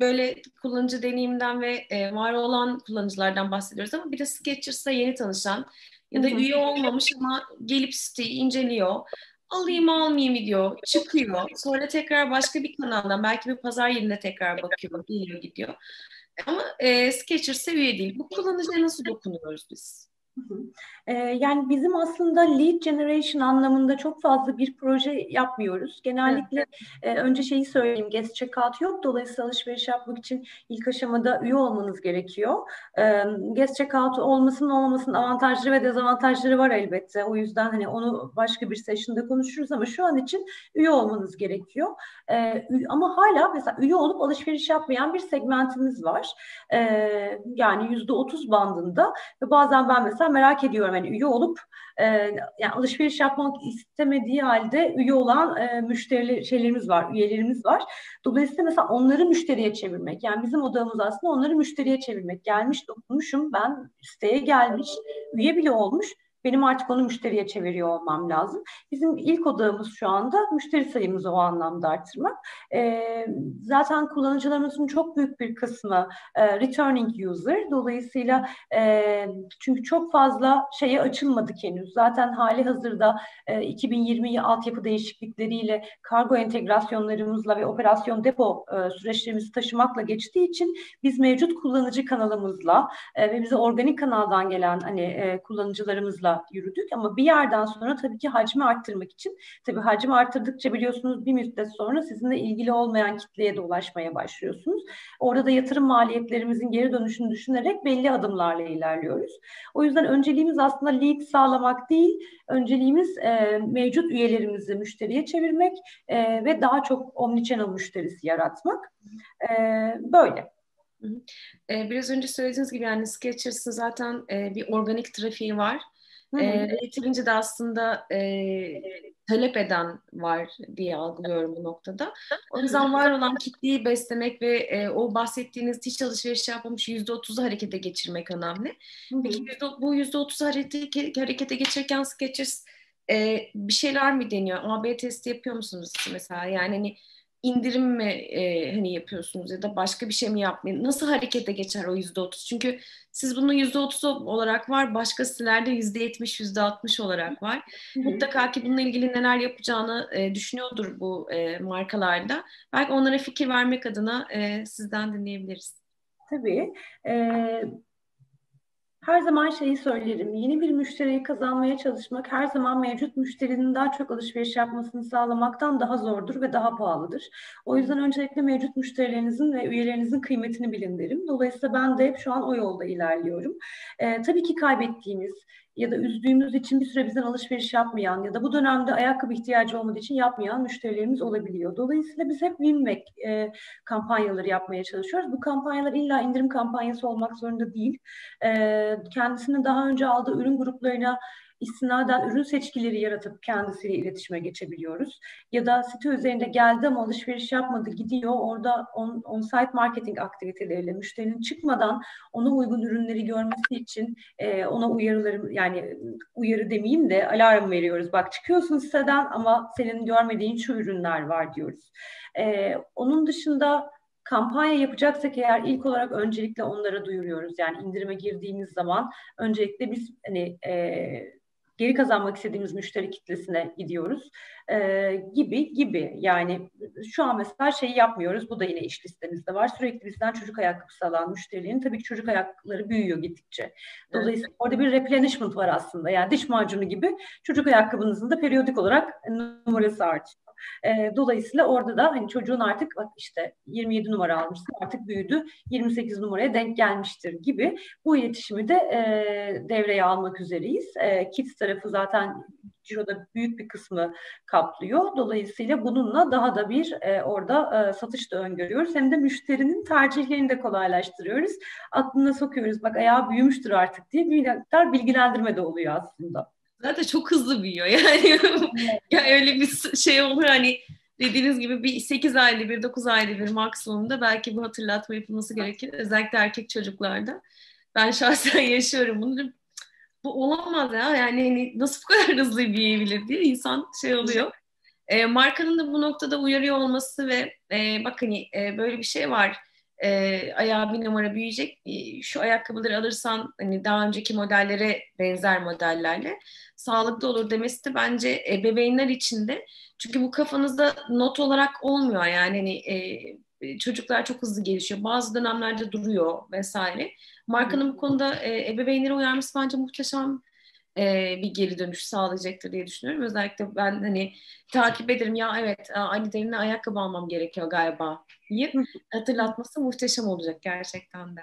böyle kullanıcı deneyimden ve e, var olan kullanıcılardan bahsediyoruz ama bir de Sketchers'a yeni tanışan ya da Hı-hı. üye olmamış ama gelip siteyi inceliyor. Alayım almayayım diyor, çıkıyor. Sonra tekrar başka bir kanaldan belki bir pazar yerinde tekrar bakıyor, geliyor gidiyor. Ama e, Sketchers'e üye değil. Bu kullanıcıya nasıl dokunuyoruz biz? Ee, yani bizim aslında lead generation anlamında çok fazla bir proje yapmıyoruz. Genellikle evet. e, önce şeyi söyleyeyim, guest checkout yok. Dolayısıyla alışveriş yapmak için ilk aşamada üye olmanız gerekiyor. E, guest checkout olmasının olmamasının avantajları ve dezavantajları var elbette. O yüzden hani onu başka bir session'da konuşuruz ama şu an için üye olmanız gerekiyor. E, ama hala mesela üye olup alışveriş yapmayan bir segmentimiz var. E, yani yüzde otuz bandında ve bazen ben mesela merak ediyorum hani üye olup e, yani alışveriş yapmak istemediği halde üye olan e, müşteri şeylerimiz var, üyelerimiz var. Dolayısıyla mesela onları müşteriye çevirmek. Yani bizim odamız aslında onları müşteriye çevirmek. Gelmiş dokunmuşum ben siteye gelmiş, üye bile olmuş benim artık onu müşteriye çeviriyor olmam lazım. Bizim ilk odağımız şu anda müşteri sayımızı o anlamda arttırmak. E, zaten kullanıcılarımızın çok büyük bir kısmı e, returning user. Dolayısıyla e, çünkü çok fazla şeye açılmadık henüz. Zaten hali hazırda e, 2020 altyapı değişiklikleriyle kargo entegrasyonlarımızla ve operasyon depo e, süreçlerimizi taşımakla geçtiği için biz mevcut kullanıcı kanalımızla e, ve bize organik kanaldan gelen hani e, kullanıcılarımızla hızla yürüdük ama bir yerden sonra tabii ki hacmi arttırmak için tabii hacmi arttırdıkça biliyorsunuz bir müddet sonra sizinle ilgili olmayan kitleye de ulaşmaya başlıyorsunuz. Orada da yatırım maliyetlerimizin geri dönüşünü düşünerek belli adımlarla ilerliyoruz. O yüzden önceliğimiz aslında lead sağlamak değil, önceliğimiz e, mevcut üyelerimizi müşteriye çevirmek e, ve daha çok omnichannel müşterisi yaratmak. E, böyle. Biraz önce söylediğiniz gibi yani Sketchers'ın zaten bir organik trafiği var. E, yeterince de aslında e, talep eden var diye algılıyorum bu noktada. O yüzden var olan kitleyi beslemek ve e, o bahsettiğiniz hiç alışveriş yapmamış yüzde otuzu harekete geçirmek önemli. Peki bu yüzde otuzu harekete, harekete geçirirken Skechers e, bir şeyler mi deniyor? AB testi yapıyor musunuz mesela? Yani hani indirim mi e, hani yapıyorsunuz ya da başka bir şey mi yapmayın? Nasıl harekete geçer o yüzde otuz? Çünkü siz bunun yüzde otuz olarak var, başka sitelerde yüzde yetmiş, yüzde altmış olarak var. Mutlaka ki bununla ilgili neler yapacağını e, düşünüyordur bu e, markalarda. Belki onlara fikir vermek adına e, sizden dinleyebiliriz. Tabii. Ee, her zaman şeyi söylerim. Yeni bir müşteriyi kazanmaya çalışmak her zaman mevcut müşterinin daha çok alışveriş yapmasını sağlamaktan daha zordur ve daha pahalıdır. O yüzden öncelikle mevcut müşterilerinizin ve üyelerinizin kıymetini bilin derim. Dolayısıyla ben de hep şu an o yolda ilerliyorum. Ee, tabii ki kaybettiğimiz, ya da üzdüğümüz için bir süre bizden alışveriş yapmayan ya da bu dönemde ayakkabı ihtiyacı olmadığı için yapmayan müşterilerimiz olabiliyor. Dolayısıyla biz hep win-back e, kampanyaları yapmaya çalışıyoruz. Bu kampanyalar illa indirim kampanyası olmak zorunda değil. E, kendisini daha önce aldığı ürün gruplarına istinaden ürün seçkileri yaratıp kendisiyle iletişime geçebiliyoruz. Ya da site üzerinde geldi ama alışveriş yapmadı gidiyor. Orada on, on-site marketing aktiviteleriyle müşterinin çıkmadan ona uygun ürünleri görmesi için e, ona uyarıları yani uyarı demeyeyim de alarm veriyoruz. Bak çıkıyorsun siteden ama senin görmediğin şu ürünler var diyoruz. E, onun dışında kampanya yapacaksak eğer ilk olarak öncelikle onlara duyuruyoruz. Yani indirime girdiğimiz zaman öncelikle biz hani e, geri kazanmak istediğimiz müşteri kitlesine gidiyoruz e, gibi gibi. Yani şu an mesela şeyi yapmıyoruz. Bu da yine iş listemizde var. Sürekli bizden çocuk ayakkabısı alan müşterilerin tabii ki çocuk ayakkabıları büyüyor gittikçe. Dolayısıyla evet. orada bir replenishment var aslında. Yani diş macunu gibi çocuk ayakkabınızın da periyodik olarak numarası artıyor. E, dolayısıyla orada da hani çocuğun artık bak işte 27 numara almışsın artık büyüdü 28 numaraya denk gelmiştir gibi bu iletişimi de e, devreye almak üzereyiz. E, Kids tarafı zaten ciroda büyük bir kısmı kaplıyor. Dolayısıyla bununla daha da bir e, orada e, satış da öngörüyoruz. Hem de müşterinin tercihlerini de kolaylaştırıyoruz. Aklına sokuyoruz bak ayağı büyümüştür artık diye bir miktar bilgilendirme de oluyor aslında. Zaten çok hızlı büyüyor yani. ya öyle bir şey oluyor hani dediğiniz gibi bir 8 ayda bir 9 ayda bir maksimumda belki bu hatırlatma yapılması gerekir. Özellikle erkek çocuklarda. Ben şahsen yaşıyorum bunu. Bu olamaz ya yani hani nasıl bu kadar hızlı büyüyebilir diye insan şey oluyor. E, markanın da bu noktada uyarıyor olması ve e, bak hani e, böyle bir şey var e, ayağı bir numara büyüyecek. E, şu ayakkabıları alırsan hani daha önceki modellere benzer modellerle sağlıklı olur demesi de bence ebeveynler için de çünkü bu kafanızda not olarak olmuyor yani hani e, çocuklar çok hızlı gelişiyor. Bazı dönemlerde duruyor vesaire. Markanın bu konuda e, ebeveynleri uyarması bence muhteşem e, bir geri dönüş sağlayacaktır diye düşünüyorum. Özellikle ben hani takip ederim ya evet aynı derine ayakkabı almam gerekiyor galiba diye hatırlatması muhteşem olacak gerçekten de.